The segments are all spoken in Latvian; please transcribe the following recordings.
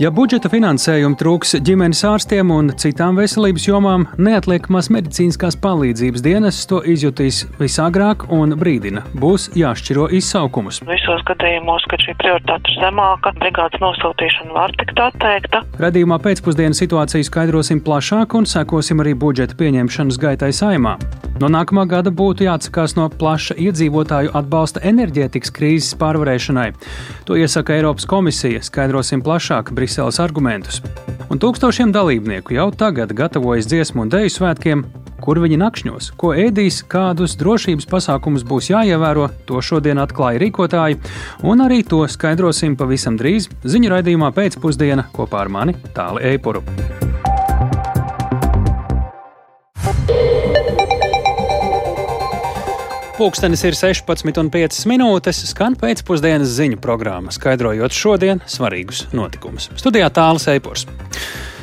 Ja budžeta finansējuma trūks ģimenes ārstiem un citām veselības jomām, neatliekamās medicīniskās palīdzības dienas to izjutīs visāgrāk un brīdina. Būs jāšķiro izsaukumus. Visos gadījumos, kad šī prioritāte ir zemāka, brigādes nosūtīšana var tikt atteikta. Radījumā pēcpusdienas situāciju skaidrosim plašāk un sekosim arī budžeta pieņemšanas gaitai saimā. No nākamā gada būtu jāatsakās no plaša iedzīvotāju atbalsta enerģētikas krīzes pārvarēšanai. To iesaka Eiropas komisija. Skaidrosim plašāk Briseles argumentus. Un tūkstošiem dalībnieku jau tagad gatavojas dziesmu un dēļu svētkiem, kur viņi nakšņos, ko ēdīs, kādus drošības pasākumus būs jāievēro, to šodien atklāja rīkotāji, un arī to skaidrosim pavisam drīz ziņu raidījumā pēcpusdienā kopā ar mani Tāli Eipuru. Pūkstens ir 16,5 minūtes, skan pēcpusdienas ziņu programma, skaidrojot šodienas svarīgus notikumus. Studijā tālāk Eipors.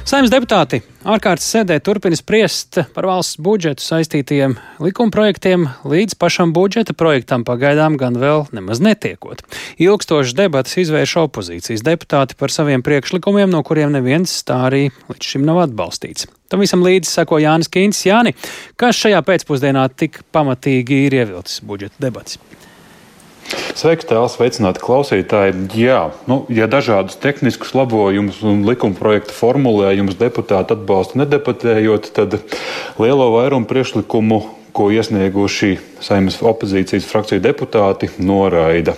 Saimnes deputāti ārkārtas sēdē turpina spriest par valsts budžetu saistītiem likumprojektiem, līdz pašam budžeta projektam pagaidām gan vēl nemaz netiekot. Ilgstošas debatas izvērš opozīcijas deputāti par saviem priekšlikumiem, no kuriem neviens tā arī līdz šim nav atbalstīts. Tam visam līdzi sako Jānis Kīns. Jāni, kas šajā pēcpusdienā tik pamatīgi ir ievilcis budžeta debatas? Sveiks, tēls, sveicināti klausītāji. Jā, nu, ja dažādus tehniskus labojumus un likuma projekta formulējumus deputāti atbalsta nedebatējot, tad lielo vairumu priekšlikumu ko iesnieguši saimnes opozīcijas frakciju deputāti, noraida.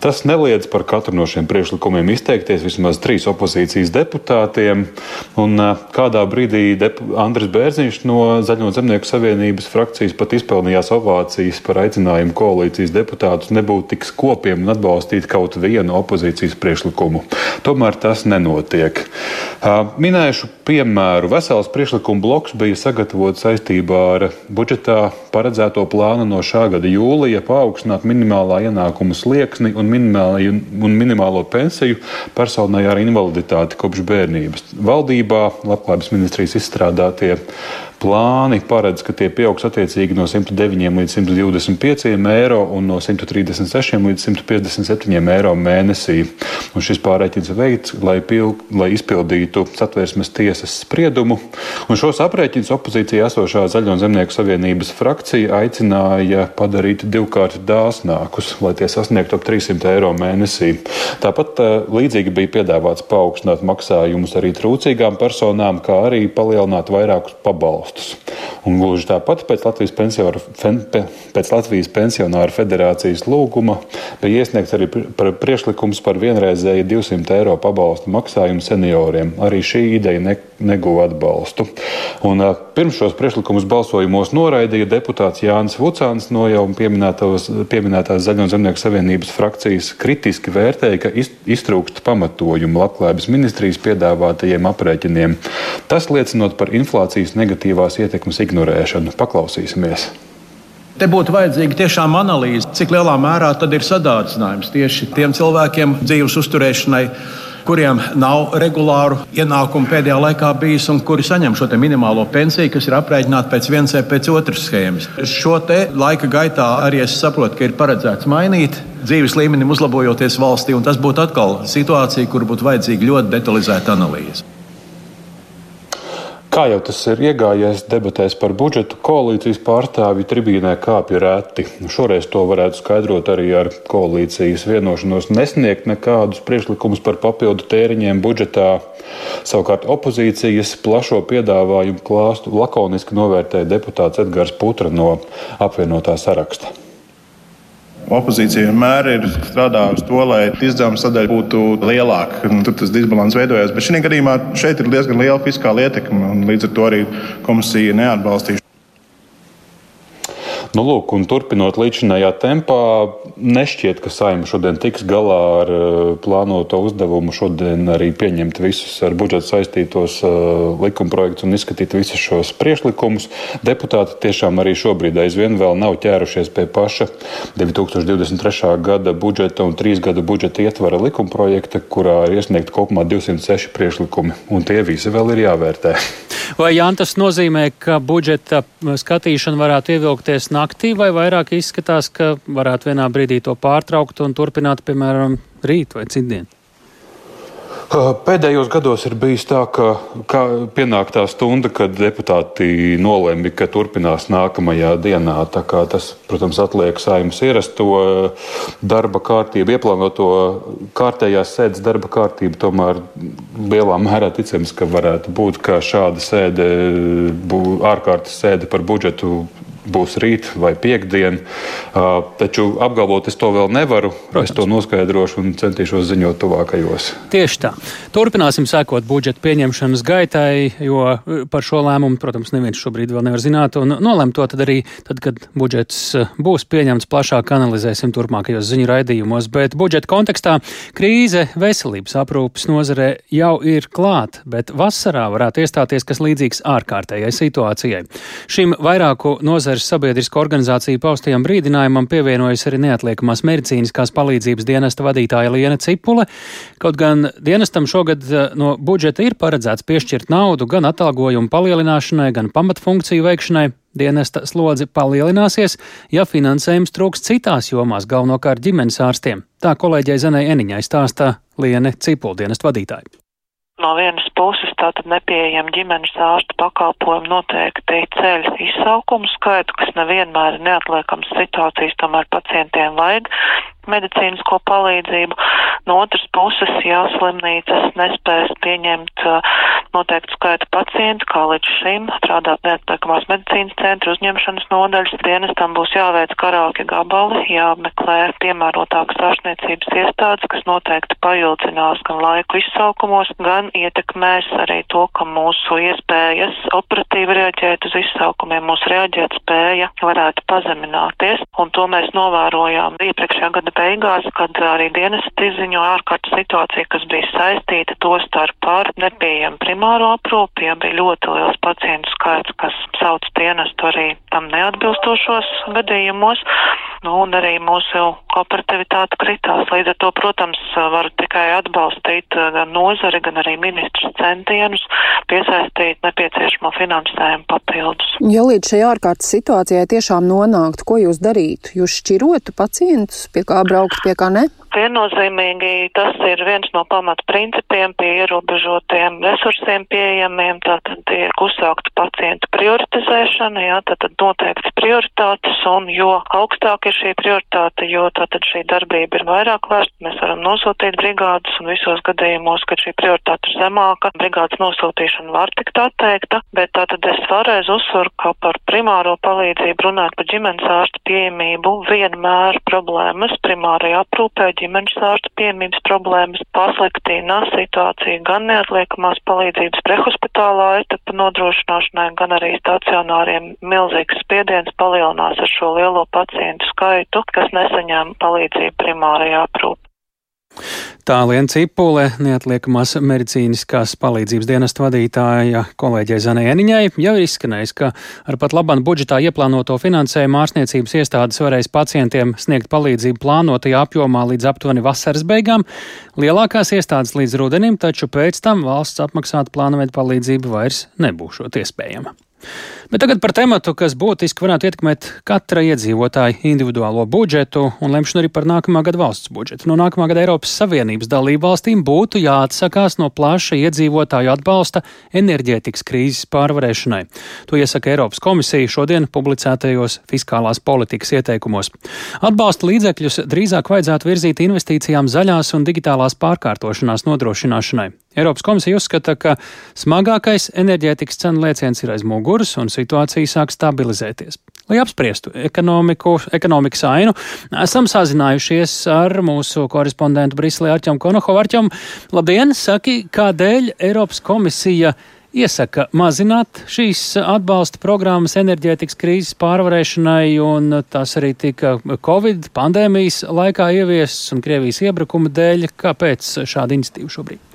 Tas neliedz par katru no šiem priekšlikumiem izteikties vismaz trīs opozīcijas deputātiem. Un kādā brīdī Andris Bērziņš no Zaļo zemnieku savienības frakcijas pat izpelnījās ovācijas par aicinājumu koalīcijas deputātus nebūt tik skopiem un atbalstīt kaut vienu opozīcijas priekšlikumu. Tomēr tas nenotiek. Minēšu piemēru. Vesels priekšlikumu bloks bija sagatavots saistībā ar budžetā paredzēto plānu no šā gada jūlija paaugstināt minimālā ienākuma slieksni un, un minimālo pensiju personai ar invaliditāti kopš bērnības. Valdībā Labklājības ministrijas izstrādātie plāni paredz, ka tie pieaugs attiecīgi no 109 līdz 125 eiro un no 136 līdz 157 eiro mēnesī. Un šis pārreķins veikts, lai, pil, lai izpildītu satversmes tiesas spriedumu. Un šos aprēķinus opozīcijā esošā Zaļo zemnieku savienības frakcija aicināja padarīt divkārt dāsnākus, lai tie sasniegtu ap 300 eiro mēnesī. Tāpat eh, līdzīgi bija piedāvāts paaugstināt maksājumus arī trūcīgām personām, kā arī palielināt vairākus pabalstus pabalstus. Un gluži tāpat pēc Latvijas, pēc Latvijas pensionāru federācijas lūguma bija iesniegts arī priekšlikums par vienreizēju 200 eiro pabalstu maksājumu senioriem. Arī šī ideja ne, neguva atbalstu. Un, pirms šos priekšlikumus balsojumos noraidīja deputāts Jānis Vucāns no jau pieminētās Zaļo zemnieku savienības frakcijas kritiski vērtēja, ka iztrūkst pamatojumu labklājības ministrijas piedāvātajiem aprēķiniem. Tas liecinot par inflācijas negatīvās ietekmes ignorēšanu. Paklausīsimies! Te būtu vajadzīga tiešām analīze, cik lielā mērā tad ir sadārdzinājums tieši tiem cilvēkiem dzīves uzturēšanai, kuriem nav regulāru ienākumu pēdējā laikā bijis un kuri saņem šo minimālo pensiju, kas ir aprēķināta pēc vienas pēc otras schēmas. Šo laika gaitā arī es saprotu, ka ir paredzēts mainīt dzīves līmenim, uzlabojoties valstī, un tas būtu atkal situācija, kur būtu vajadzīga ļoti detalizēta analīze. Kā jau tas ir iegājies debatēs par budžetu, koalīcijas pārstāvji tribīnē kāpja reti. Šoreiz to varētu skaidrot arī ar koalīcijas vienošanos nesniegt nekādus priekšlikumus par papildu tēriņiem budžetā. Savukārt opozīcijas plašo piedāvājumu klāstu lakoniski novērtēja deputāts Edgars Putra no apvienotā saraksta. Opozīcija vienmēr ir strādājusi to, lai izdevuma sadaļa būtu lielāka. Tur tas disbalans veidojās. Bet šī gadījumā šeit ir diezgan liela fiskāla ietekme, un līdz ar to arī komisija neatbalstīja Nu, lūk, turpinot līdzinājā tempā, nešķiet, ka saima šodien tiks galā ar uh, plānoto uzdevumu šodien arī pieņemt visus ar budžetu saistītos uh, likumprojektus un izskatīt visus šos priešlikumus. Deputāti tiešām arī šobrīd aizvien vēl nav ķērušies pie paša 2023. gada budžeta un trīs gadu budžeta ietvara likumprojekta, kurā ir iesniegt kopumā 206 priešlikumi, un tie visi vēl ir jāvērtē. Vai Jānis tas nozīmē, ka budžeta skatīšana varētu ievilkties naktī, vai vairāk izskatās, ka varētu vienā brīdī to pārtraukt un turpināt, piemēram, rīt vai citdien? Pēdējos gados ir bijis tā, ka, ka pienāk tā stunda, kad deputāti nolēma, ka turpinās nākamajā dienā. Tas, protams, atliek saimnes ierasto darba kārtību, ieplānoto kārtējās sēdes darba kārtību. Tomēr lielā mērā ticams, ka varētu būt, ka šāda sēde, ārkārtas sēde par budžetu būs rīt vai piekdien. Taču apgalvot es to vēl nevaru. Protams. Es to noskaidrošu un centīšos ziņot tuvākajos. Tieši tā. Turpināsim sekot budžeta pieņemšanas gaitai, jo par šo lēmumu, protams, neviens šobrīd vēl nevar zināt. Un nolemt to tad arī, tad, kad budžets būs pieņemts plašāk, analizēsim turpmākajos ziņu raidījumos. Bet budžeta kontekstā krīze veselības aprūpas nozarē jau ir klāt, bet vasarā varētu iestāties kas līdzīgs ārkārtējai situācijai. Šim vairāku nozaru nozares sabiedrisko organizāciju paustajam brīdinājumam pievienojas arī neatliekamās medicīniskās palīdzības dienesta vadītāja Liena Cipule. Kaut gan dienestam šogad eh, no budžeta ir paredzēts piešķirt naudu gan atalgojumu palielināšanai, gan pamatfunkciju veikšanai, dienesta slodzi palielināsies, ja finansējums trūks citās jomās, galvenokārt ģimenes ārstiem. Tā kolēģei Zenei Eniņai stāstā Liene Cipul dienesta vadītāja. No vienas puses tātad nepieejam ģimenes ārsta pakalpojumu noteikti ceļ izsaukumu skaitu, kas nevienmēr ir neatliekams situācijas, tomēr pacientiem vajag medicīnisko palīdzību. No otras puses, ja slimnīcas nespēs pieņemt uh, noteiktu skaitu pacientu, kā līdz šim, strādāt neatliekamās medicīnas centra uzņemšanas nodaļas, dienestam būs jāveic karāki gabali, jāmeklē piemērotākas ārstniecības iestādes, kas noteikti paildzinās gan laiku izsaukumos, gan ietekmēs arī to, ka mūsu iespējas operatīvi reaģēt uz izsaukumiem, mūsu reaģēt spēja varētu pazemināties, un to mēs novērojām iepriekšējā gada beigās, kad arī dienas izziņo ārkārtas situācija, kas bija saistīta to starp ar nepieejamu primāro aprūpi, ja bija ļoti liels pacientu skaits, kas sauc dienestu arī tam neatbilstošos gadījumos, nu, un arī mūsu operativitāte kritās. Līdz ar to, protams, varu tikai atbalstīt gan nozari, gan arī ministrs centienus piesaistīt nepieciešamo finansējumu papildus. Ja līdz šai ārkārtas situācijai tiešām nonāktu, ko jūs darītu? Jūs šķirotu pacientus, pie kā braukt, pie kā ne? Viennozīmīgi tas ir viens no pamata principiem pie ierobežotiem resursiem pieejamiem, tātad tiek uzsākta pacientu prioritizēšana, jā, tātad noteikts prioritātes, un jo augstāk ir šī prioritāte, jo tātad šī darbība ir vairāk vērsta, mēs varam nosūtīt brigādes, un visos gadījumos, kad šī prioritāte ir zemāka, brigādes nosūtīšana var tikt atteikta, bet tātad es vēlreiz uzsveru, ka par primāro palīdzību runāt par ģimenes ārsta pieejamību vienmēr problēmas primārajā aprūpē ģimenes ārsta piemības problēmas pasliktina situāciju gan neatliekamās palīdzības prehospitālā etapa nodrošināšanai, gan arī stacionāriem milzīgs spiediens palielinās ar šo lielo pacientu skaitu, kas nesaņem palīdzību primārajā aprūpē. Tā Liena Cipule, neatliekamās medicīniskās palīdzības dienesta vadītāja kolēģei Zanēniņai, jau ir izskanējis, ka ar pat labam budžetā ieplānoto finansējumu ārstniecības iestādes varēs pacientiem sniegt palīdzību plānotajā apjomā līdz aptuveni vasaras beigām, lielākās iestādes līdz rudenim, taču pēc tam valsts apmaksāta plānveida palīdzība vairs nebūšot iespējama. Bet tagad par tematu, kas būtiski varētu ietekmēt katra iedzīvotāja individuālo budžetu un lemšanu arī par nākamā gada valsts budžetu. No nākamā gada Eiropas Savienības dalību valstīm būtu jāatsakās no plaša iedzīvotāju atbalsta enerģētikas krīzes pārvarēšanai. To iesaka Eiropas komisija šodien publicētajos fiskālās politikas ieteikumos. Atbalsta līdzekļus drīzāk vajadzētu virzīt investīcijām zaļās un digitālās pārkārtošanās nodrošināšanai. Eiropas komisija uzskata, ka smagākais enerģētikas cenu lēciens ir aiz muguras un situācija sāk stabilizēties. Lai apspriestu ekonomikas ainu, esam sazinājušies ar mūsu korespondentu Briselē Arķam Konohovu. Arķam, labdien! Saki, kādēļ Eiropas komisija iesaka mazināt šīs atbalsta programmas enerģētikas krīzes pārvarēšanai, un tas arī tika Covid pandēmijas laikā ieviests un Krievijas iebrukuma dēļ. Kāpēc šāda iniciatīva šobrīd?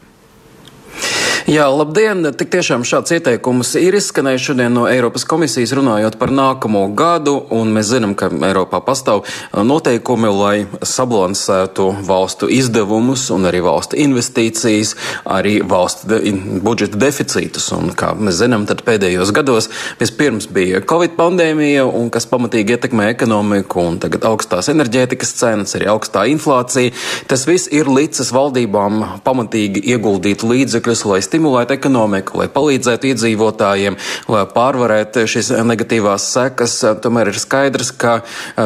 Jā, labdien! Tik tiešām šāds ieteikums ir izskanējis šodien no Eiropas komisijas runājot par nākamo gadu, un mēs zinām, ka Eiropā pastāv noteikumi, lai sabalansētu valstu izdevumus un arī valstu investīcijas, arī valstu de budžeta deficītus. Un, kā mēs zinām, tad pēdējos gados vispirms bija Covid pandēmija, un kas pamatīgi ietekmē ekonomiku, un tagad augstās enerģētikas cenas, arī augstā inflācija. Tas viss ir licis valdībām pamatīgi ieguldīt līdzekļus, lai stimulētu ekonomiku, lai palīdzētu iedzīvotājiem, lai pārvarētu šīs negatīvās sekas. Tomēr ir skaidrs, ka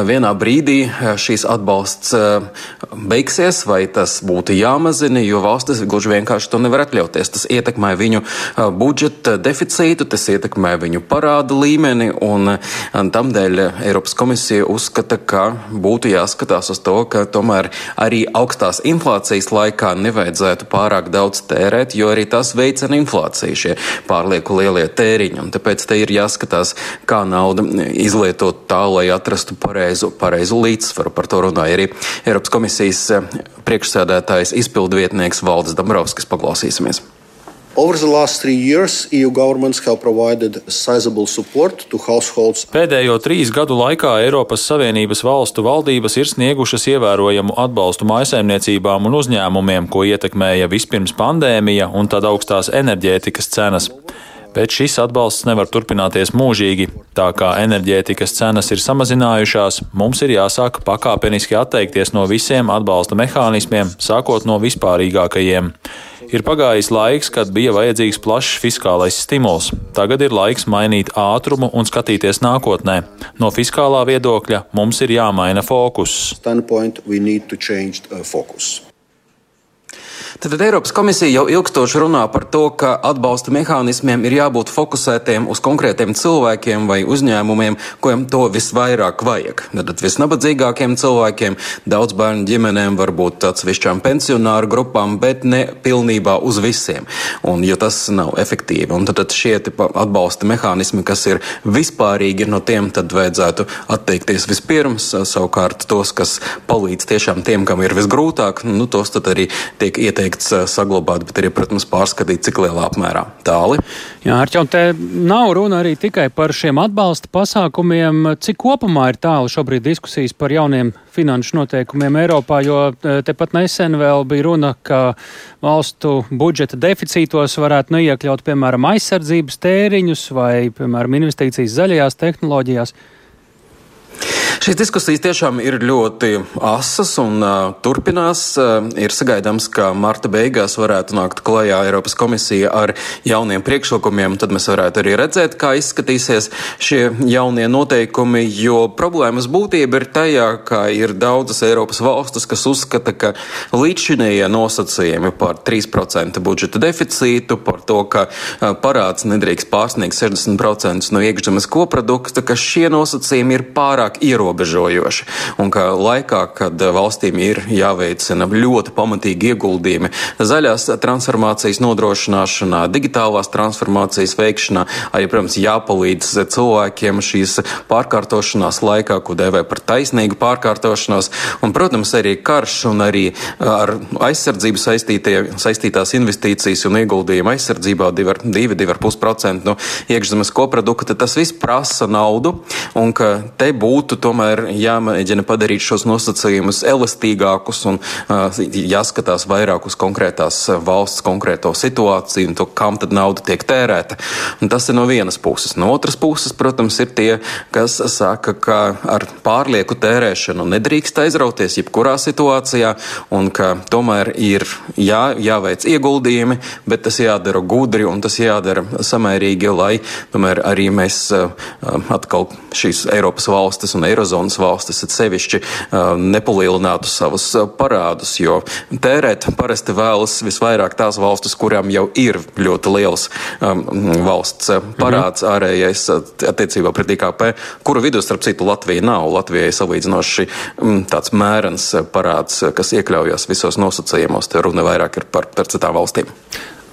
vienā brīdī šīs atbalsts beigsies, vai tas būtu jāmazina, jo valstis gluži vienkārši to nevar atļauties. Tas ietekmē viņu budžeta deficītu, tas ietekmē viņu parādu līmeni, un tamdēļ Eiropas komisija uzskata, ka būtu jāskatās uz to, ka tomēr arī augstās inflācijas laikā nevajadzētu pārāk daudz tērēt, jo arī tas veicina inflāciju, šie pārlieku lielie tēriņi. Tāpēc te ir jāskatās, kā nauda izlietot tā, lai atrastu pareizu, pareizu līdzsvaru. Par to runāja arī Eiropas komisijas priekšsēdētājs izpildvietnieks Valdis Dombrovskis. Paklausīsimies! Over the last three years, EU governments have provided sizable support to households. Pēdējo trīs gadu laikā Eiropas Savienības valstu valdības ir sniegušas ievērojamu atbalstu maisaimniecībām un uzņēmumiem, ko ietekmēja vispirms pandēmija un tad augstās enerģētikas cenas. Bet šis atbalsts nevar turpināties mūžīgi. Tā kā enerģētikas cenas ir samazinājušās, mums ir jāsāk pakāpeniski atteikties no visiem atbalsta mehānismiem, sākot no vispārīgākajiem. Ir pagājis laiks, kad bija vajadzīgs plašs fiskālais stimuls. Tagad ir laiks mainīt ātrumu un skatīties nākotnē. No fiskālā viedokļa mums ir jāmaina fokus. Tad Eiropas komisija jau ilgstoši runā par to, ka atbalsta mehānismiem ir jābūt fokusētiem uz konkrētiem cilvēkiem vai uzņēmumiem, kuriem to visvairāk vajag. Tad visnabadzīgākiem cilvēkiem, daudz bērnu ģimenēm, varbūt atsevišķām pensionāru grupām, bet ne pilnībā uz visiem. Un, jo tas nav efektīvi. Un tad, tad šie atbalsta mehānismi, kas ir vispārīgi, no tiem tad vajadzētu atteikties vispirms. Savukārt tos, kas palīdz tiešām tiem, kam ir visgrūtāk, nu, tos tad arī tiek ieteikti ieteikts eh, saglabāt, bet arī, protams, pārskatīt, cik lielā apmērā. Tāli. Jā, Arčau, te nav runa arī tikai par šiem atbalsta pasākumiem. Cik kopumā ir tālu šobrīd diskusijas par jauniem finanšu noteikumiem Eiropā, jo eh, tepat nesen vēl bija runa, ka valstu budžeta deficītos varētu neiekļaut, piemēram, aizsardzības tēriņus vai, piemēram, investīcijas zaļajās tehnoloģijās. Šīs diskusijas tiešām ir ļoti asas un uh, turpinās. Uh, ir sagaidāms, ka marta beigās varētu nākt klajā Eiropas komisija ar jauniem priekšlikumiem, tad mēs varētu arī redzēt, kā izskatīsies šie jaunie noteikumi, jo problēmas būtība ir tajā, ka ir daudzas Eiropas valstis, kas uzskata, ka līdzšinējie nosacījumi par 3% budžeta deficītu, par to, ka uh, parāds nedrīkst pārsniegt 60% no iekšzemes koprodukta, ka šie nosacījumi ir pārāk ierobežoti ierobežojoši. Un ka laikā, kad valstīm ir jāveicina ļoti pamatīgi ieguldījumi zaļās transformācijas nodrošināšanā, digitālās transformācijas veikšanā, arī, protams, jāpalīdz cilvēkiem šīs pārkārtošanās laikā, ko dēvē par taisnīgu pārkārtošanos. Un, protams, arī karš un arī ar aizsardzību saistītās investīcijas un ieguldījumi aizsardzībā 2,5% no iekšzemes koprodukta. Tas viss prasa naudu, un ka te būtu tomēr tomēr jāmēģina padarīt šos nosacījumus elastīgākus un jāskatās vairāk uz konkrētās valsts konkrēto situāciju un to, kam tad nauda tiek tērēta. Un tas ir no vienas puses. No otras puses, protams, ir tie, kas saka, ka ar pārlieku tērēšanu nedrīkst aizrauties jebkurā situācijā un ka tomēr ir jā, jāveic ieguldījumi, bet tas jādara gudri un tas jādara samērīgi, lai tomēr arī mēs atkal šīs Eiropas valstis un Eirozonas Eirozonas valstis sevišķi nepalielinātu savus parādus, jo tērēt parasti vēlas visvairāk tās valstis, kurām jau ir ļoti liels um, valsts parāds mhm. ārējais attiecībā pret IKP, kuru vidū, starp citu, Latvija nav. Latvijai salīdzinoši um, tāds mērens parāds, kas iekļaujas visos nosacījumos. Te runa vairāk ir par, par citām valstīm.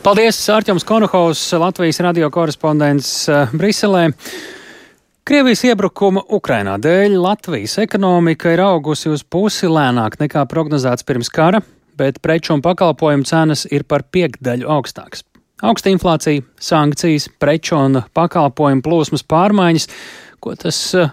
Paldies, Arķems Konohaus, Latvijas radio korespondents Briselē. Krievijas iebrukuma Ukrainā dēļ Latvijas ekonomika ir augusi uz pusi lēnāk nekā prognozēts pirms kara, bet preču un pakalpojumu cenas ir par piekdaļu augstākas. Augsta inflācija, sankcijas, preču un pakalpojumu plūsmas pārmaiņas, ko tas uh,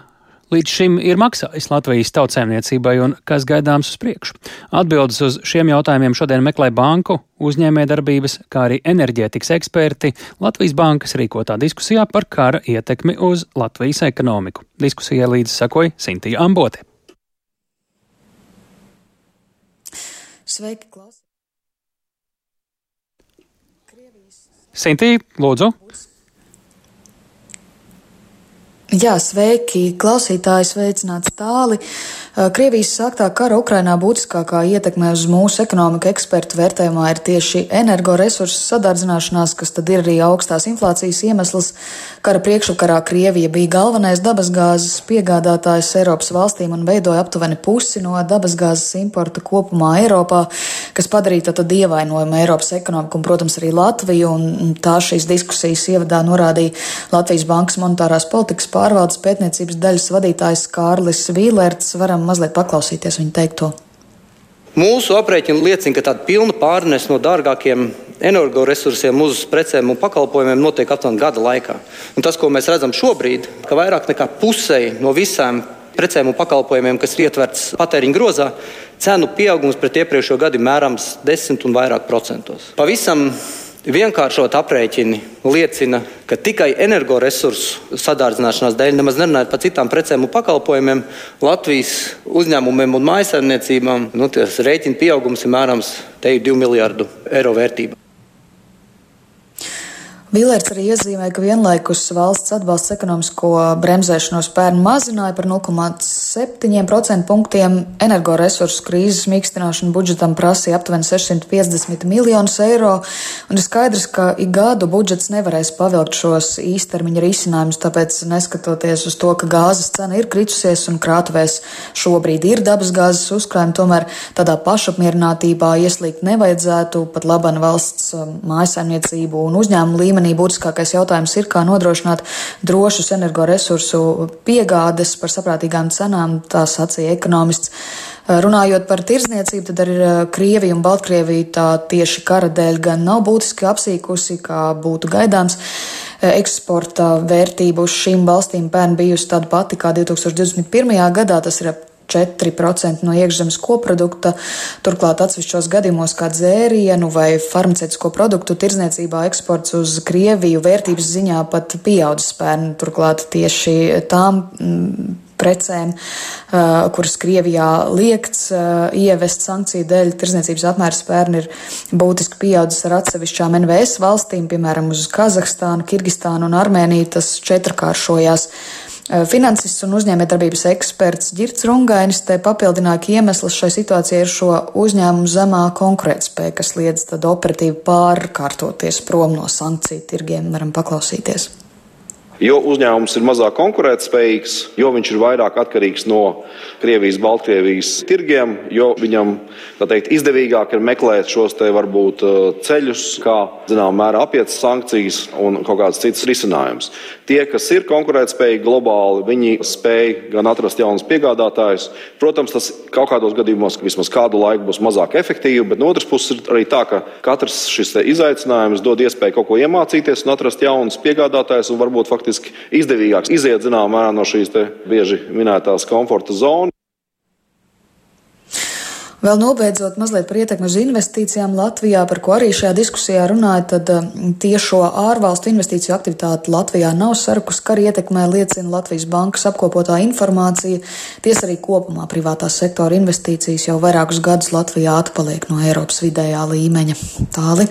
līdz šim ir maksājis Latvijas tautsēmniecībai un kas gaidāms uz priekšu? Atbildes uz šiem jautājumiem šodien meklē banku, uzņēmējdarbības, kā arī enerģētikas eksperti Latvijas bankas rīkotā diskusijā par kara ietekmi uz Latvijas ekonomiku. Diskusijai līdzi sakoja Sintīja Ambote. Sveiki, klausītāji! Sintīja, lūdzu! Jā, sveiki, klausītāji, sveicināts tāli. Krievijas sāktā kara Ukrainā būtiskākā ietekme uz mūsu ekonomiku ekspertu vērtējumā ir tieši energoresursu sadardzināšanās, kas tad ir arī augstās inflācijas iemesls. Kara priekšvakarā Krievija bija galvenais dabasgāzes piegādātājs Eiropas valstīm un veidoja aptuveni pusi no dabasgāzes importa kopumā Eiropā, kas padarīja tad ievainojumu Eiropas ekonomiku un, protams, arī Latviju. Un tā šīs diskusijas ievadā norādīja Latvijas Bankas monetārās politikas pārvaldes pētniecības daļas vadītājs Kārlis Vīlērts. Varam mazliet paklausīties viņa teikto. Mūsu aprēķini liecina, ka tāda pilna pārnes no dārgākiem energoresursiem uz precēm un pakalpojumiem notiek aptuveni gada laikā. Un tas, ko mēs redzam šobrīd, ka vairāk nekā pusei no visām precēm un pakalpojumiem, kas ir ietverts patēriņa grozā, cenu pieaugums pret iepriekšējo gadu ir mērams 10 un vairāk procentos. Pavisam Vienkāršot aprēķini liecina, ka tikai energoresursu sadārdzināšanās dēļ, nemaz nerunājot par citām precēm un pakalpojumiem, Latvijas uzņēmumiem un mājsaimniecībām nu, rēķina pieaugums ir mērams te 2 miljardu eiro vērtība. Vilērts arī iezīmē, ka vienlaikus valsts atbalsts ekonomisko bremzēšanos pērn mazināja par 0,7% punktiem. Energoresursu krīzes mīkstināšana budžetam prasīja aptuveni 650 miljonus eiro, un ir skaidrs, ka ik gadu budžets nevarēs pavilkt šos īstermiņa risinājumus, tāpēc neskatoties uz to, ka gāzes cena ir kritusies un krātuvēs šobrīd ir dabasgāzes uzkrājumi, tomēr tādā pašapmierinātībā ieslīgt nevajadzētu pat labana valsts um, mājasaimniecību un uzņēmumu līmenī līmenī būtiskākais jautājums ir, kā nodrošināt drošus energoresursu piegādes par saprātīgām cenām, tā sacīja ekonomists. Runājot par tirzniecību, tad arī Krievija un Baltkrievija tā tieši kara dēļ gan nav būtiski apsīkusi, kā būtu gaidāms. Eksporta vērtība uz šīm valstīm pērn bijusi tāda pati kā 2021. gadā, tas ir ap 4% no iekšzemes koprodukta. Turklāt atsevišķos gadījumos, kā dzērienu vai farmaceitisko produktu tirzniecībā eksports uz Krieviju vērtības ziņā pat pieaudzis pērn. Turklāt tieši tām mm, precēm, kuras Krievijā liekts ievest sankciju dēļ, tirzniecības apmērs pērn ir būtiski pieaudzis ar atsevišķām NVS valstīm, piemēram, uz Kazahstānu, Kirgistānu un Armēniju tas četrkāršojās. Eh, finansists un uzņēmējdarbības eksperts Girts Rungainis te papildināja, ka iemesls šai situācijai ir šo uzņēmumu zemā konkurētspēja, kas liedz tad operatīvi pārkārtoties prom no sankciju tirgiem. Varam paklausīties. Jo uzņēmums ir mazāk konkurētspējīgs, jo viņš ir vairāk atkarīgs no Krievijas, Baltkrievijas tirgiem, jo viņam teikt, izdevīgāk ir meklēt šos te varbūt uh, ceļus, kā zināmā mērā apiet sankcijas un kaut kādas citas risinājumus. Tie, kas ir konkurētspējīgi globāli, viņi spēj gan atrast jaunus piegādātājus. Protams, tas kaut kādos gadījumos vismaz kādu laiku būs mazāk efektīvi, bet no otras puses ir arī tā, ka katrs šis izaicinājums dod iespēju kaut ko iemācīties un atrast jaunus piegādātājus un varbūt faktiski faktiski izdevīgāks iziet zināmā mērā no šīs bieži minētās komforta zonas. Vēl nobeidzot mazliet par ietekmi uz investīcijām Latvijā, par ko arī šajā diskusijā runāja, tad eh, tiešo ārvalstu investīciju aktivitāti Latvijā nav sarukus, kā arī ietekmē liecina Latvijas bankas apkopotā informācija. Tiesa arī kopumā privātās sektora investīcijas jau vairākus gadus Latvijā atpaliek no Eiropas vidējā līmeņa. Tāli.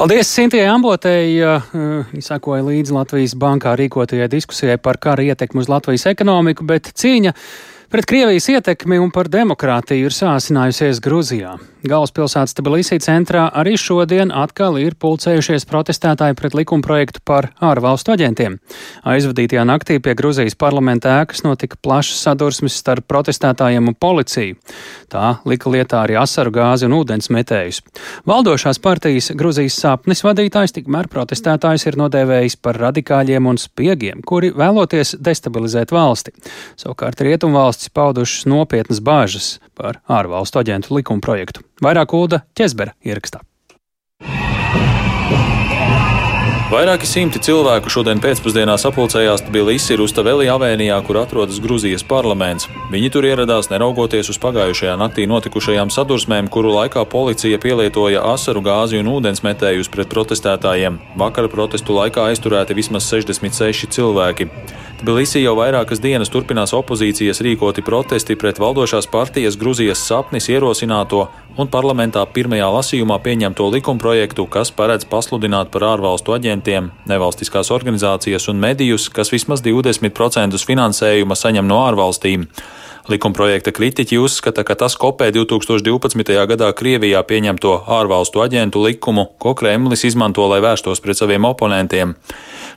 Paldies Sintijai Ambotei, izsakoja līdzi Latvijas bankā rīkotajai diskusijai par kara ietekmi uz Latvijas ekonomiku, bet cīņa Pret Krievijas ietekmi un par demokrātiju ir sāsinājusies Gruzijā. Galvaspilsētas Tbilisī centrā arī šodien atkal ir pulcējušies protestētāji pret likumprojektu par ārvalstu aģentiem. Aizvadītajā naktī pie Gruzijas parlamenta ēkas notika plašas sadursmes starp protestētājiem un policiju. Tā lika lietā arī asaru gāzi un ūdens metējus. Valdošās partijas Gruzijas sapnis vadītājs tikmēr protestētājs ir nodēvējis par radikāļiem un spiegiem, kuri vēloties destabilizēt valsti. Savukārt Rietumvalsts valstis paudušas nopietnas bāžas par ārvalstu aģentu likumprojektu. Vairāk Ulda Ķezbera ierakstā. Vairāki simti cilvēku šodien pēcpusdienā sapulcējās Tbilisi Rustavelī avēnijā, kur atrodas Gruzijas parlaments. Viņi tur ieradās neraugoties uz pagājušajā naktī notikušajām sadursmēm, kuru laikā policija pielietoja asaru gāzi un ūdensmetējus pret protestētājiem. Vakara protestu laikā aizturēti vismaz 66 cilvēki. Tbilisī jau vairākas dienas turpinās opozīcijas rīkoti protesti pret valdošās partijas Gruzijas sapnis ierosināto un parlamentā pirmajā lasījumā pieņemto likumprojektu, kas paredz pasludināt par ārvalstu aģentiem nevalstiskās organizācijas un medijus, kas vismaz 20% finansējuma saņem no ārvalstīm. Likumprojekta kritiķi uzskata, ka tas kopē 2012. gadā Krievijā pieņemto ārvalstu aģentu likumu, ko Kremlis izmanto, lai vērstos pret saviem oponentiem.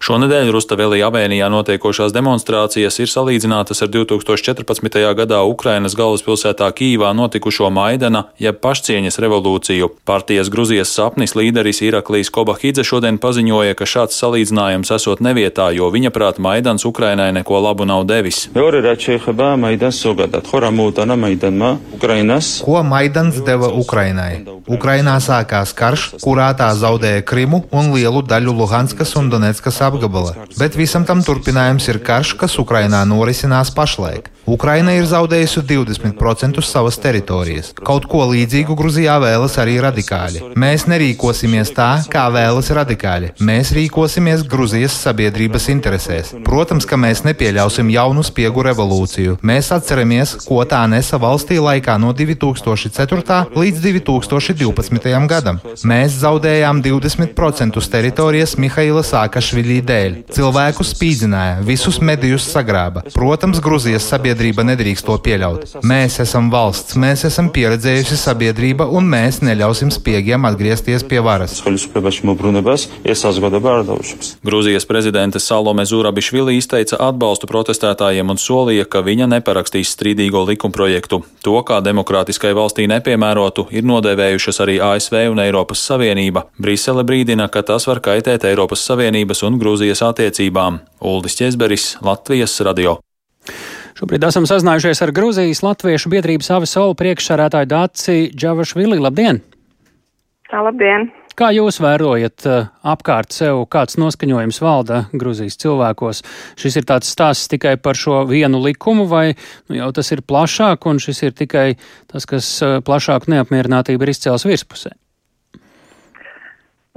Šonadēļ Rustavelī avēnijā notiekošās demonstrācijas ir salīdzinātas ar 2014. gadā Ukrainas galvaspilsētā Kīvā notikušo Maidana jeb pašcieņas revolūciju. Partijas Gruzijas sapnis līderis Iraklīs Kobahidze šodien paziņoja, ka šāds salīdzinājums esot nevietā, jo viņa prāt Maidans Ukrainai neko labu nav devis. Ko Maidans deva Ukrainai? Ukrainā sākās karš, kurā tā zaudēja Krimu un lielu daļu Luhanskas un Donetskas apgabala, bet visam tam turpinājums ir karš, kas Ukrainā norisinās pašlaik. Ukraina ir zaudējusi 20% savas teritorijas. Kaut ko līdzīgu Gruzijā vēlas arī radikāļi. Mēs nerīkosimies tā, kā vēlas radikāļi. Mēs rīkosimies Gruzijas sabiedrības interesēs. Protams, ka mēs nepieļausim jaunu spiegu revolūciju. Mēs atceramies, ko tā nesa valstī laikā no 2004. līdz 2012. gadam. Mēs zaudējām 20% teritorijas Mihaila Sākašviļī dēļ. Cilvēku spīdzināja, visus medijus sagrāba. Protams, Gruzijas sabiedrība sabiedrība nedrīkst to pieļaut. Mēs esam valsts, mēs esam pieredzējusi sabiedrība, un mēs neļausim spiegiem atgriezties pie varas. Grūzijas prezidente Salome Zurabišvili izteica atbalstu protestētājiem un solīja, ka viņa neparakstīs strīdīgo likumprojektu. To, kā demokrātiskai valstī nepiemērotu, ir nodēvējušas arī ASV un Eiropas Savienība. Brisele brīdina, ka tas var kaitēt Eiropas Savienības un Grūzijas attiecībām. Uldis Česberis, Latvijas radio. Šobrīd esam sazinājušies ar Grūzijas Latviešu biedrības Avisola priekšsarētāju Dāci Džavašvili. Labdien! Tā, labdien! Kā jūs vērojat apkārt sev, kāds noskaņojums valda Grūzijas cilvēkos? Šis ir tāds stāsts tikai par šo vienu likumu, vai nu, jau tas ir plašāk, un šis ir tikai tas, kas plašāku neapmierinātību ir izcēls virspusē?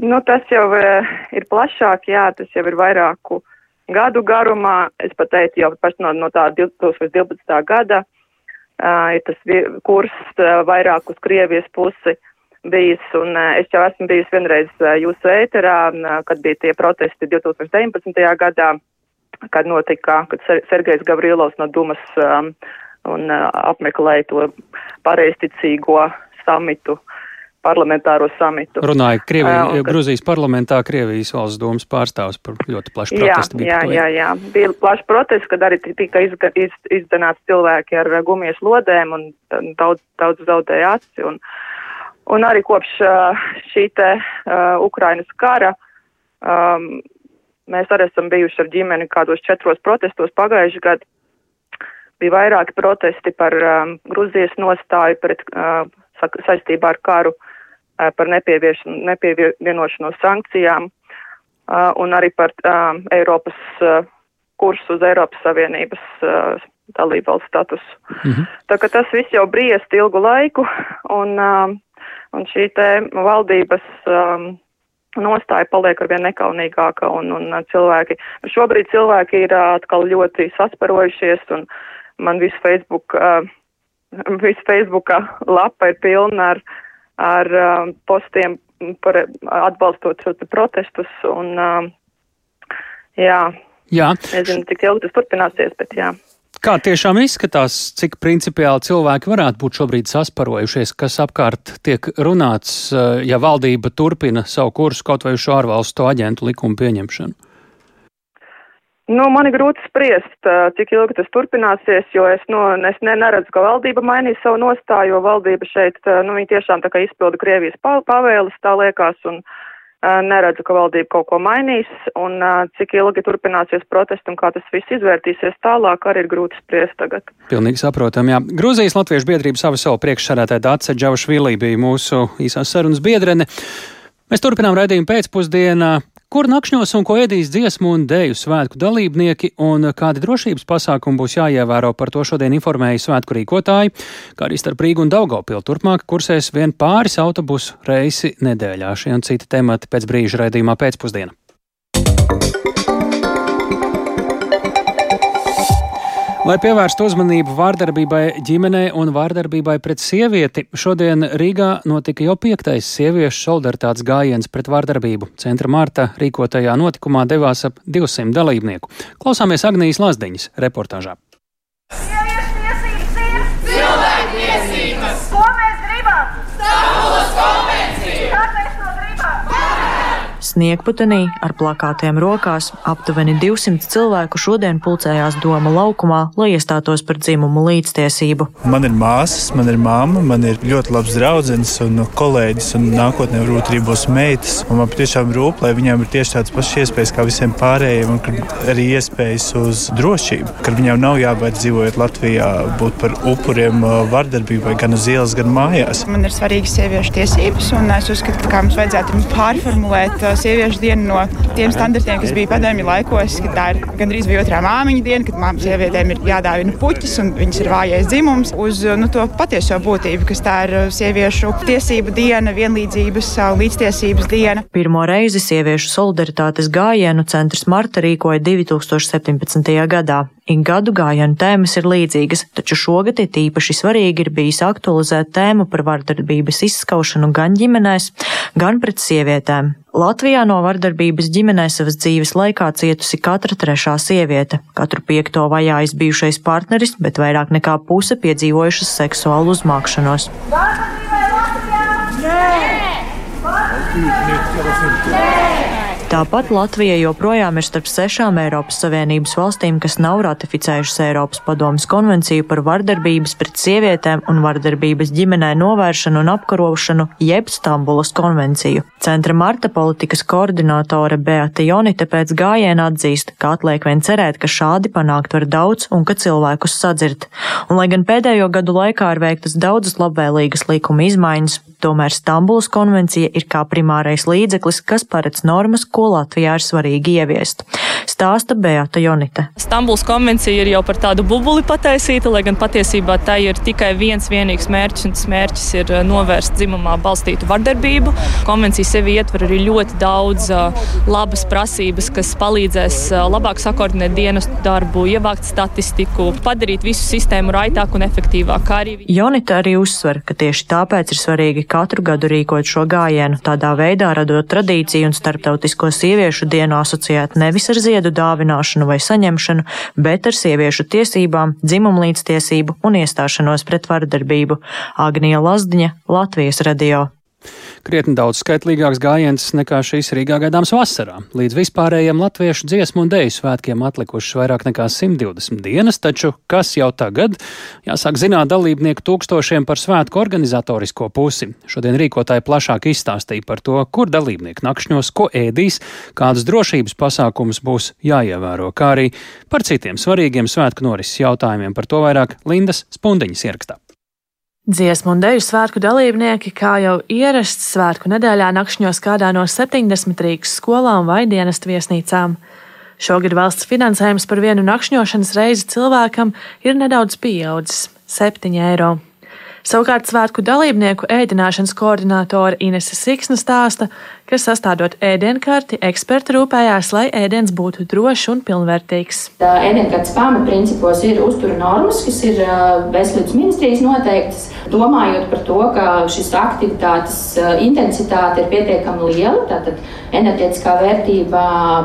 Nu, tas jau ir plašāk, jā, tas jau ir vairāku uh, gadu garumā. Es pat teicu, jau no, no tā 2012. gada uh, ir tas kurs uh, vairāk uz Krievijas pusi bijis, un uh, es jau esmu bijis vienreiz uh, jūsu ēterā, uh, kad bija tie protesti 2019. gadā, kad notika, kad Ser Sergejs Gavrilovs no Dumas um, un uh, apmeklēja to pareisticīgo samitu parlamentāro samitu. Runāja Krievi, uh, Gruzijas parlamentā Krievijas valsts domas pārstāvs par ļoti plašu protestu. Jā, jā, jā, jā. Bija plašs protests, kad arī tika izga, iz, izdanāts cilvēki ar gumijas lodēm un daudz, daudz zaudēja aci. Un, un arī kopš šī te uh, Ukrainas kara um, mēs arī esam bijuši ar ģimeni kādos četros protestos pagājuši gadu. Bija vairāki protesti par um, Gruzijas nostāju pret uh, saistībā ar karu. Par nepievienošanos sankcijām un arī par Eiropas kursu uz Eiropas Savienības dalībvalsts statusu. -hmm. Tā ka tas viss jau briest ilgu laiku, un, un šī te valdības nostāja paliek arvien nekaunīgāka, un, un cilvēki, šobrīd cilvēki ir atkal ļoti sasparojušies, un man visu Facebook, visu Facebooka lapa ir pilna ar ar uh, postiem par atbalstot protestus un, uh, jā. Jā. Nezinu, cik ilgi tas turpināsies, bet jā. Kā tiešām izskatās, cik principiāli cilvēki varētu būt šobrīd sasparojušies, kas apkārt tiek runāts, uh, ja valdība turpina savu kursu kaut vai uz šo ārvalstu aģentu likumu pieņemšanu? Nu, man ir grūti spriest, cik ilgi tas turpināsies, jo es, nu, es ne, neredzu, ka valdība mainīs savu nostāju, jo valdība šeit, nu, viņi tiešām tā kā izpilda Krievijas pavēles, tā liekas, un neredzu, ka valdība kaut ko mainīs, un cik ilgi turpināsies protesti un kā tas viss izvērtīsies tālāk, arī ir grūti spriest tagad. Pilnīgi saprotam, jā. Grūzijas Latviešu biedrības savu savu priekšsarētāju Dāce Džavašvili bija mūsu īsās sarunas biedrene. Mēs turpinām raidījumu pēcpusdienā. Kur nakšņos un ko ēdīs dziesmu un dēļu svētku dalībnieki un kādi drošības pasākumi būs jāievēro par to šodien informēja svētku rīkotāji, kā arī starp Rīgu un Daugopilu turpmāk kursēs vien pāris autobusu reisi nedēļā. Šie un citi temati pēc brīža raidījumā pēcpusdienā. Lai pievērstu uzmanību vārdarbībai ģimenē un vārdarbībai pret sievieti, šodien Rīgā notika jau piektais sieviešu solidaritātes gājiens pret vārdarbību. Centra Marta rīkotajā notikumā devās ap 200 dalībnieku. Klausāmies Agnijas Lazdiņas reportāžā. Sieviešu tiesības ir cilvēktiesības! Ko mēs gribam? Stambulas konvenciju! Kā mēs to gribam? Sniegputenī ar plakātiem rokās aptuveni 200 cilvēku šodien pulcējās Doma laukumā, lai iestātos par dzimumu līdztiesību. Man ir māsas, man ir mamma, man ir ļoti labs draugs un kolēģis, un nākotnē varbūt arī būs meitas. Man patiešām rūp, lai viņām ir tieši tādas pašas iespējas kā visiem pārējiem, un arī iespējas uz drošību, ka viņām nav jābaid dzīvojot Latvijā, būt par upuriem uh, vardarbībai gan uz ielas, gan mājās. Man ir svarīgas sieviešu tiesības, un es uzskatu, ka mums vajadzētu pārformulēt uh, sieviešu dienu no tiem standartiem, kas bija padomju laikos, ka tā ir gandrīz vai otrā māmiņa diena, kad māmiņu sievietēm ir jādāvina puķis un viņas ir vājais dzimums, uz nu, to patieso būtību, kas tā ir uh, sieviešu tiesību diena, vienlīdzības, uh, līdztiesības diena. Pirmo reizi sieviešu solidaritātes gājienu centrs Marta rīkoja 2017. gadā. Ik gadu gājienu tēmas ir līdzīgas, taču šogad ir tīpaši svarīgi ir bijis aktualizēt tēmu par vardarbības izskaušanu gan ģimenēs, gan pret sievietēm. Latvijā no vardarbības ģimenē savas dzīves laikā cietusi katra trešā sieviete. Katru piekto vajājis bijušais partneris, bet vairāk nekā puse piedzīvojušas seksuālu uzmākšanos. Nē! Nē! Tāpat Latvija joprojām ir starp sešām Eiropas Savienības valstīm, kas nav ratificējušas Eiropas Padomas konvenciju par vardarbības pret sievietēm un vardarbības ģimenē novēršanu un apkarošanu, jeb Stambulas konvenciju. Centra Marta politikas koordinātore Beata Jonite pēc gājiena atzīst, ka atliek vien cerēt, ka šādi panākt var daudz un ka cilvēkus sadzirt. Un lai gan pēdējo gadu laikā ir veiktas daudzas labvēlīgas likuma izmaiņas, tomēr Stambulas konvencija ir kā primārais līdzeklis, kas paredz normas, ko Latvijā ir svarīgi ieviest. Stāsta Beata Jonite. Stambuls konvencija ir jau par tādu bubuli pataisīta, lai gan patiesībā tā ir tikai viens vienīgs mērķis, un tas mērķis ir uh, novērst dzimumā balstītu vardarbību. Konvencija sevi ietver arī ļoti daudz uh, labas prasības, kas palīdzēs uh, labāk sakoordinēt dienestu darbu, ievākt statistiku, padarīt visu sistēmu raitāku un efektīvāku. Arī... Jonita arī uzsver, ka tieši tāpēc ir svarīgi katru gadu rīkot šo gājienu, tādā veidā radot tradīciju un starptautisko Starptautisko sieviešu dienu asociēt nevis ar ziedu dāvināšanu vai saņemšanu, bet ar sieviešu tiesībām, dzimumlīdztiesību un iestāšanos pret vardarbību. Agnija Lazdiņa, Latvijas radio krietni daudz skaitlīgāks gājiens nekā šīs Rīgā gaidāms vasarā. Līdz vispārējiem latviešu dziesmu un dēļu svētkiem atlikušas vairāk nekā 120 dienas, taču kas jau tagad? Jāsāk zināt dalībnieku tūkstošiem par svētku organizatorisko pusi. Šodien rīkotāji plašāk izstāstīja par to, kur dalībnieki nakšņos, ko ēdīs, kādus drošības pasākumus būs jāievēro, kā arī par citiem svarīgiem svētku norises jautājumiem. Par to vairāk Lindas Spundiņas ierakstā. Dziesmu un deju svētku dalībnieki, kā jau ierasts svētku nedēļā, nakšņos kādā no 70 Rīgas skolām vai dienestu viesnīcām. Šogad valsts finansējums par vienu nakšņošanas reizi cilvēkam ir nedaudz pieaudzis - 7 eiro. Savukārt svētku dalībnieku ēdināšanas koordinātore Inese Siksna stāsta, ka sastādot ēdienkarti, eksperti rūpējās, lai ēdiens būtu drošs un pilnvērtīgs. Ēdienkartes pamatprincipos ir uztura normas, kas ir veselības ministrijas noteiktas, domājot par to, ka šis aktivitātes intensitāte ir pietiekami liela, tātad enerģetiskā vērtība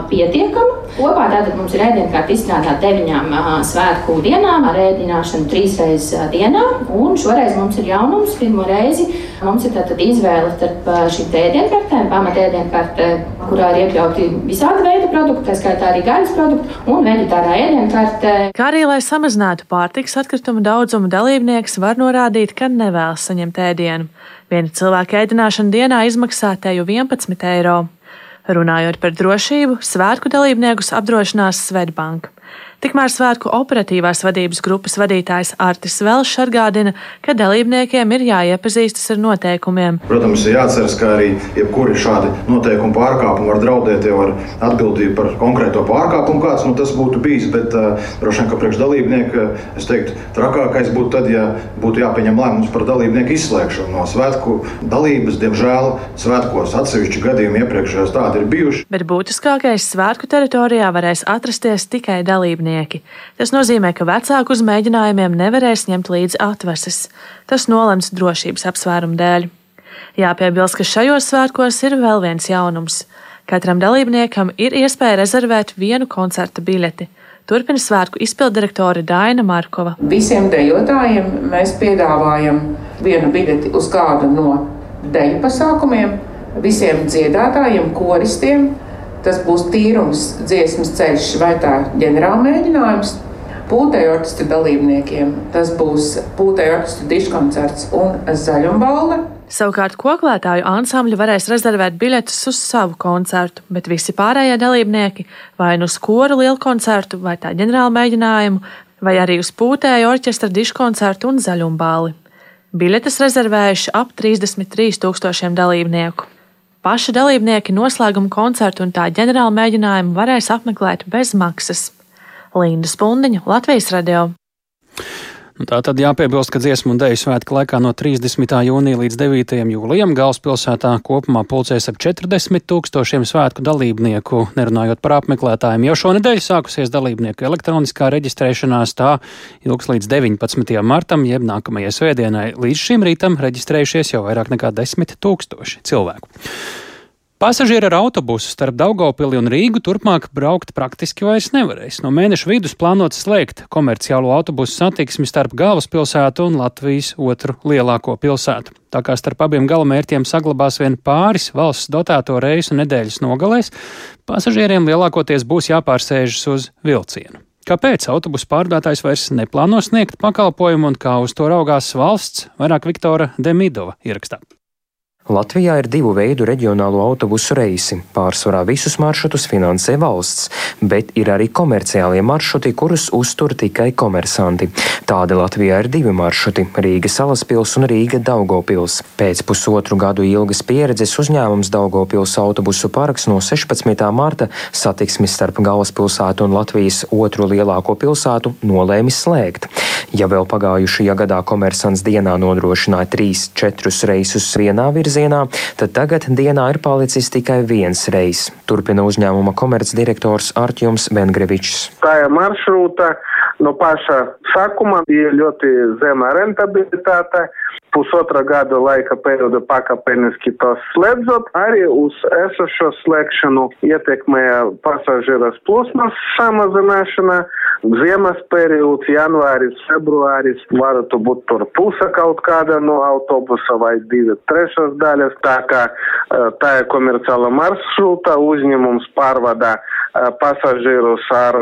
pietiekama. Kopā tātad mums ir ēdienkarte izstrādāta deviņām svētku dienām ar ēdināšanu trīs reizes dienā, un šoreiz mums ir jaunums pirmo reizi. Mums ir tātad izvēle starp šīm ēdienkartēm, pamat ēdienkarte, kurā ir iekļauti visādi veidi produkti, tā skaitā arī gaļas produkti un veģetārā ēdienkarte. Kā arī, lai samazinātu pārtiks atkritumu daudzumu, dalībnieks var norādīt, ka nevēlas saņemt ēdienu. Viena cilvēka ēdināšana dienā izmaksā teju 11 eiro. Runājot par drošību, svētku dalībniekus apdrošinās Svetbanka. Tikmēr svētku operatīvās vadības grupas vadītājs Artis Velšs atgādina, ka dalībniekiem ir jāiepazīstas ar noteikumiem. Protams, ir jāatceras, ka arī jebkuri šādi noteikumu pārkāpumi var draudēt jau ar atbildību par konkrēto pārkāpumu, kāds nu, tas būtu bijis. Bet uh, droši vien, ka priekš dalībnieka, es teiktu, trakākais būtu tad, ja būtu jāpieņem lēmums par dalībnieku izslēgšanu no svētku dalības. Diemžēl svētkos atsevišķi gadījumi iepriekšējos tādi ir bijuši. Bet būtiskākais svētku teritorijā varēs atrasties tikai dalībnieki. Tas nozīmē, ka vecāku uz mēģinājumiem nevarēs ņemt līdzi atvases. Tas nolemts drošības apsvērumu dēļ. Jāpiebilst, ka šajos svētkos ir vēl viens jaunums. Katram dalībniekam ir iespēja rezervēt vienu koncerta biļeti. Turpina svētku izpildirektore Daina Markova. Visiem dejotājiem mēs piedāvājam vienu biļeti uz kādu no deju pasākumiem, visiem dziedātājiem, koristiem. Tas būs tīrums, dziesmas ceļš vai tā ģenerāla mēģinājums. Pūtēju orķestra dalībniekiem tas būs pūtēju orķestra diškoncerts un zaļumbalva. Savukārt koklētāju ansambļi varēs rezervēt biļetes uz savu koncertu, bet visi pārējie dalībnieki vai nu uz koru lielu koncertu, vai tā ģenerāla mēģinājumu, vai arī uz pūtēju orķestra diškoncertu un zaļumbāli. Biļetes rezervējuši ap 33 tūkstošiem dalībnieku. Paši dalībnieki noslēguma koncertu un tā ģenerāla mēģinājumu varēs apmeklēt bez maksas. Linda Spundiņa, Latvijas radio. Tā tad jāpiebilst, ka dziesmu un dēļu svētku laikā no 30. jūnija līdz 9. jūlijam galvaspilsētā kopumā pulcēs ap 40 tūkstošiem svētku dalībnieku, nerunājot par apmeklētājiem. Jau šonadēļ sākusies dalībnieku elektroniskā reģistrēšanās, tā ilgs līdz 19. martam, jeb nākamajai svētdienai. Līdz šim rītam reģistrējušies jau vairāk nekā 10 tūkstoši cilvēku. Pasažieri ar autobusu starp Daugopili un Rīgu turpmāk braukt praktiski vairs nevarēs. No mēneša vidus plānots slēgt komerciālo autobusu satiksmi starp galvaspilsētu un Latvijas otru lielāko pilsētu. Tā kā starp abiem galamērķiem saglabās vien pāris valsts dotēto reisu nedēļas nogalēs, pasažieriem lielākoties būs jāpārsēžas uz vilcienu. Kāpēc autobusu pārdotājs vairs neplāno sniegt pakalpojumu un kā uz to raugās valsts, vairāk Viktora Demidova ierakstā. Latvijā ir divu veidu reģionālo autobusu reisi. Pārsvarā visus maršrutus finansē valsts, bet ir arī komerciālie maršruti, kurus uztur tikai komersanti. Tādi Latvijā ir divi maršruti - Rīga Salaspils un Rīga Daugopils. Pēc pusotru gadu ilgas pieredzes uzņēmums Daugopils autobusu parks no 16. marta satiksmi starp galvaspilsētu un Latvijas otru lielāko pilsētu nolēmis slēgt. Ja vēl pagājušajā gadā komersants dienā nodrošināja 3-4 reisus vienā virzienā, tad tagad dienā ir palicis tikai viens reis. Turpina uzņēmuma komercdirektors Artjums Vengrevičs. Tā ir maršruta no paša sākuma bija ļoti zema rentabilitāte pusotra gada laika periodu pakāpeniski to slēdzot, arī uz esošo slēgšanu ietekmēja pasažieras plūsmas samazināšana. Ziemas periods, janvāris, februāris, varētu būt tur puse kaut kāda no autobusa vai divi trešās daļas. Tā kā tā ir komerciāla maršruta, uzņēmums pārvada pasažierus ar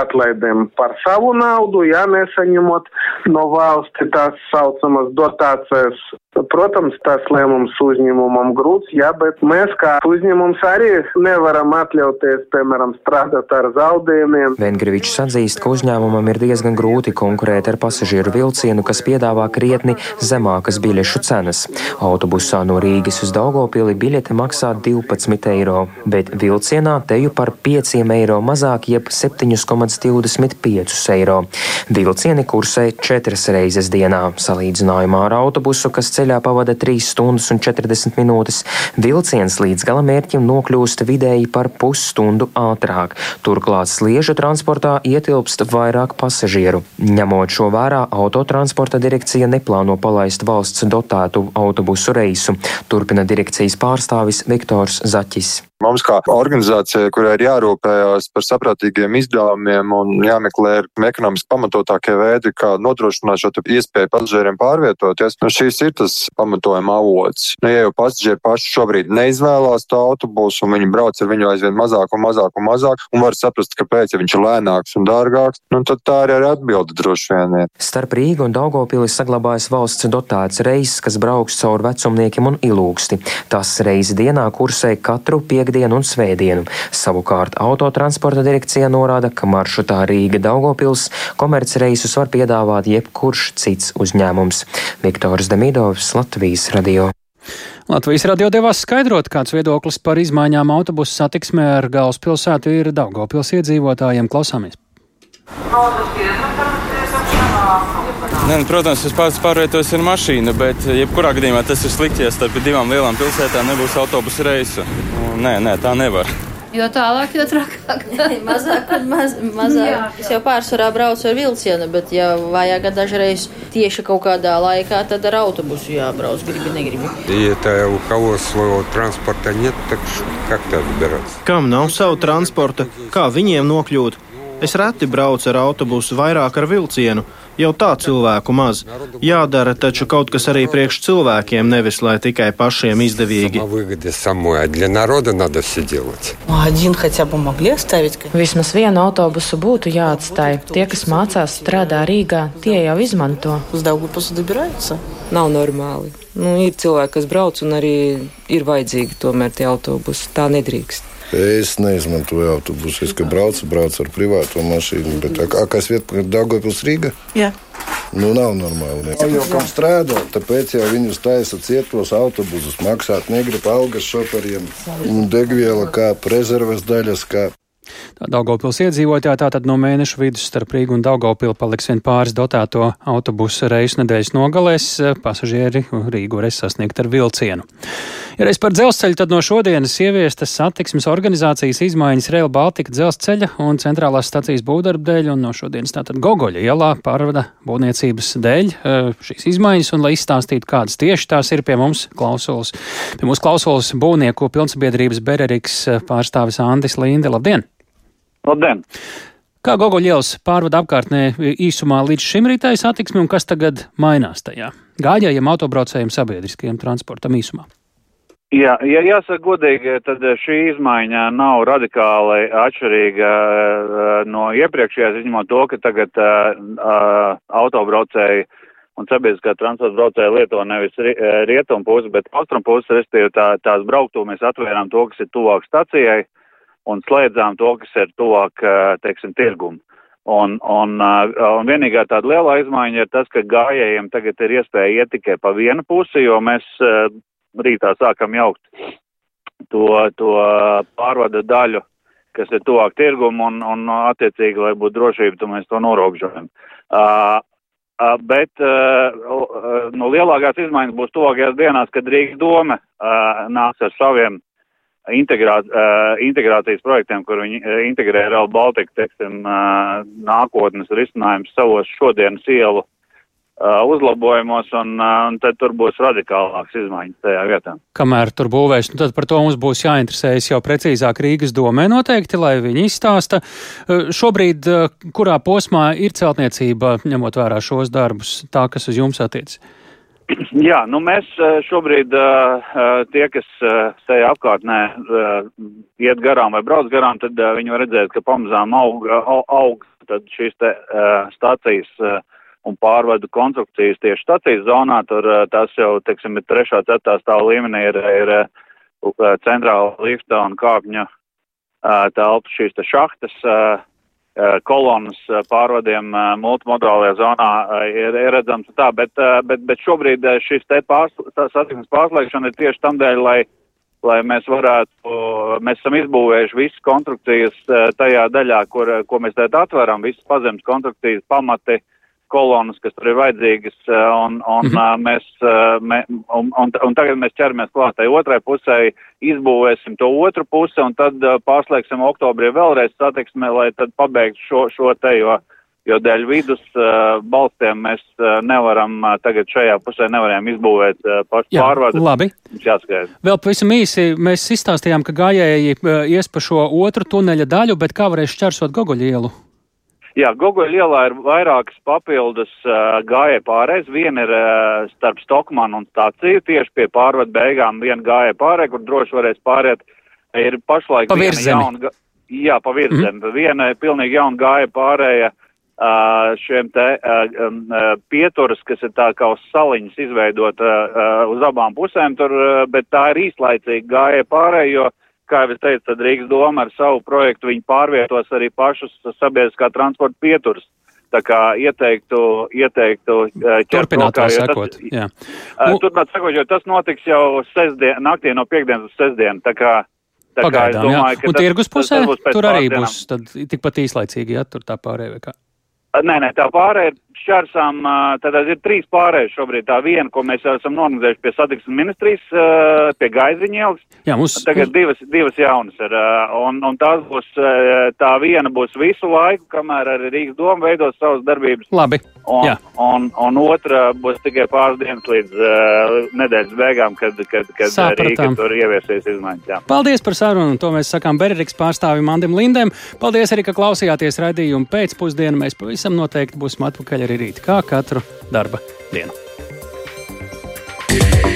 atlaidēm par savu naudu, ja nesaņemot no valsti tās saucamas dotācijas. Protams, tas lēmums uzņēmumam grūts, jā, bet mēs kā uzņēmums arī nevaram atļauties, piemēram, strādāt ar zaudējumiem. Vengrivičs atzīst, ka uzņēmumam ir diezgan grūti konkurēt ar pasažieru vilcienu, kas piedāvā krietni zemākas biļešu cenas. Autobusā no Rīgas uz Daugopili biļete maksā 12 eiro, bet vilcienā teju par 5 eiro mazāk, jeb 7,25 eiro. Vilcieni kursē 4 reizes dienā, salīdzinājumā ar autobusu, kas ceļā pavada 3 stundas un 40 minūtes. Vilciens līdz galamērķim nokļūst vidēji par pusstundu ātrāk. Turklāt sliežu transportā ietilpst vairāk pasažieru. Ņemot šo vērā, autotransporta direkcija neplāno palaist valsts dotētu autobusu reisu, turpina direkcijas pārstāvis Viktors Zaķis. Mums, kā organizācijai, kurai ir jārūpējas par saprātīgiem izdevumiem un jāmeklē ekonomiski pamatotākie veidi, kā nodrošināt šo iespēju pasažieriem pārvietoties, nu, šīs ir tas pamatojuma avots. Nu, ja jau pasažieri paši šobrīd neizvēlās to autobusu un viņi brauc ar viņu aizvien mazāk un mazāk un mazāk, un var saprast, kāpēc, ja viņš ir lēnāks un dārgāks, nu, tad tā arī ir atbilde droši vien. Starp Rīgu un Daugopili saglabājas valsts dotēts reiss, kas brauks caur vecumniekiem un ilūgsti. Tas reizi dienā kursē katru piekdienu piekdienu un svētdienu. Savukārt autotransporta direkcija norāda, ka maršrutā Rīga Daugopils komercreisus var piedāvāt jebkurš cits uzņēmums. Viktors Demidovs, Latvijas radio. Latvijas radio devās skaidrot, kāds viedoklis par izmaiņām autobusu satiksmē ar galvaspilsētu ir Daugopils iedzīvotājiem. Klausāmies! Ne, nu, protams, es pats pārvietojos ar mašīnu, bet eh, jebkurā gadījumā tas ir slikti, ja starp divām lielām pilsētām nebūs autobusu reisu. Nē, nē, tā nevar. Jo tālāk, jo trakāk. mazāk, maz, mazāk. Jā, jā. Es jau pārsvarā braucu ar vilcienu, bet, ja vajag dažreiz tieši kaut kādā laikā, tad ar autobusu jābrauc. Gribi, negribi. Ja tā jau kaut kā savu transportu net, tad kā tā darās? Kam nav savu transportu, kā viņiem nokļūt? Es reti braucu ar autobusu, vairāk ar vilcienu. Jau tā cilvēku maz. Jādara taču kaut kas arī priekš cilvēkiem, nevis lai tikai pašiem izdevīgi. Vismaz vienu autobusu būtu jāatstāj. Tie, kas mācās, strādā Rīgā, tie jau izmanto. Uz Daugupasu dabirājās? Nav normāli. Nu, ir cilvēki, kas brauc un arī ir vajadzīgi tomēr tie autobusi. Tā nedrīkst. Es neizmantoju autobusu. Es, kad braucu, braucu ar privāto mašīnu. Bet, a, kas vieta Daugavpils Rīga? Jā. Nu, nav normāli. Ne. Jau kam strādā, tāpēc jau viņus taisa cietos autobusus. Maksāt negrib algas šoferiem, un degviela kā rezerves daļas. Kā. Daugopils iedzīvotāji tātad no mēneša vidus starp Rīgu un Daugopilu paliks vien pāris dotēto autobusu reisu nedēļas nogalēs. Pasažieri Rīgu varēs sasniegt ar vilcienu. Ja reiz par dzelzceļu, tad no šodienas ieviestas satiksmes organizācijas izmaiņas Rail Baltica dzelzceļa un centrālās stacijas būvdarba dēļ, un no šodienas tātad Gogoļa ielā pārvada būvniecības dēļ šīs izmaiņas, un lai izstāstītu, kādas tieši tās ir pie mums klausulas. Pie mums klausulas būvnieku pilnsabiedrības Bereriks pārstāvis Andis Linde. Labdien! Labdien! Kā Gogoļielas pārvada apkārtnē īsumā līdz šim rītai satiksmi un kas tagad mainās tajā? Gājējiem, autobraucējiem, sabiedriskajiem transportam īsumā. Jā, ja jāsaka godīgi, tad šī izmaiņa nav radikāli atšķirīga uh, no iepriekšējās, izņemot to, ka tagad uh, uh, autobraucēji un sabiedriskā transporta braucēji lieto nevis ri, rietumu pusi, bet austrumu pusi, respektīvi tā, tās brauktu mēs atvērām to, kas ir tuvāk stacijai un slēdzām to, kas ir tuvāk, uh, teiksim, tirgumu. Un, un, uh, un vienīgā tāda lielā izmaiņa ir tas, ka gājējiem tagad ir iespēja iet tikai pa vienu pusi, jo mēs uh, rītā sākam jaukt to, to pārvada daļu, kas ir tuvāk tirgumu un, un attiecīgi, lai būtu drošība, tad mēs to norobežojam. Uh, uh, bet uh, nu, lielākās izmaiņas būs tuvākajās dienās, kad Rīgas doma uh, nāks ar saviem integrā, uh, integrācijas projektiem, kur viņi uh, integrē Real Baltica, teiksim, uh, nākotnes risinājums savos šodienas ielu uzlabojumos, un, un tad tur būs radikālāks izmaiņas tajā vietā. Kamēr tur būvēs, nu tad par to mums būs jāinteresējas jau precīzāk Rīgas domē noteikti, lai viņi izstāsta. Šobrīd, kurā posmā ir celtniecība, ņemot vērā šos darbus, tā, kas uz jums attiec? Jā, nu mēs šobrīd tie, kas tajā apkārtnē iet garām vai brauc garām, tad viņi var redzēt, ka pamazām aug, aug tad šīs te stācijas un pārvadu konstrukcijas tieši stacijas zonā, tur tas jau, teiksim, ir trešā, ceturtā stāva līmenī ir, ir centrāla lifta un kāpņu telpa šīs te šahtas, kolonas pārvadiem multimodālajā zonā ir, ir redzams tā, bet, bet, bet šobrīd šis te pārs, satiksmes pārslēgšana ir tieši tam dēļ, lai, lai mēs varētu, mēs esam izbūvējuši visas konstrukcijas tajā daļā, kur, ko mēs tagad atveram, visas pazemes konstrukcijas pamati, kolonas, kas tur ir vajadzīgas, un, un, mm -hmm. mēs, mē, un, un, un tagad mēs ķeramies klāt tai otrai pusē, izbūvēsim to otru pusi, un tad pārslēgsim oktobrī vēlreiz satiksmē, lai tad pabeigtu šo, šo te, jo, jo dēļ vidus balstiem mēs nevaram tagad šajā pusē nevaram izbūvēt pašu pārvadu. Labi. Jāskaidr. Vēl pavisam īsi mēs izstāstījām, ka gājēji ies pa šo otru tuneļa daļu, bet kā varēs šķērsot Gogoļielu? Jā, Gogoļa ielā ir vairākas papildus uh, gājēja pārējais. Viena ir uh, starp Stokmanu un stāciju, tieši pie pārvadu beigām viena gājēja pārēja, kur droši varēs pāriet. Ir pašlaik pa viena jauna, jā, pa virzemi. Mm. Viena pilnīgi jauna gājēja pārēja uh, šiem te uh, um, pieturas, kas ir tā kā uz saliņas izveidot uh, uh, uz abām pusēm tur, uh, bet tā ir īslaicīga gājēja pārēja, jo kā jau es teicu, tad Rīgas doma ar savu projektu viņi pārvietos arī pašus sabiedriskā transporta pieturus. Tā kā ieteiktu, ieteiktu turpināt to jā. Uh, turpināt sakot, jo tas notiks jau sestdien, naktī no piekdienas uz sestdienu. Tā kā, tā Pagaidām, kā domāju, jā. Un tas, tirgus pusē tas, tas tur arī būs tad, tikpat īslaicīgi, ja tur tā pārējā vai kā. Nē, nē, tā pārējā šķērsām, tad ir trīs pārējas šobrīd. Tā viena, ko mēs jau esam norganizējuši pie satiksmes ministrijas, pie Gaiziņa ielas. Jā, mums. Tagad divas, divas jaunas ir. Un, un tās būs, tā viena būs visu laiku, kamēr arī Rīgas doma veidos savas darbības. Labi. Un, Jā. un, un otra būs tikai pāris dienas līdz uh, nedēļas beigām, kad, kad, kad Rīga tur ieviesīs izmaiņas. Jā. Paldies par sarunu. To mēs sakām Bereriks pārstāvim Andim Lindem. Paldies arī, ka klausījāties raidījumu pēcpusdienu. Mēs pavisam noteikti būsim atpakaļ arī arī rīt, kā katru darba dienu. Yeah.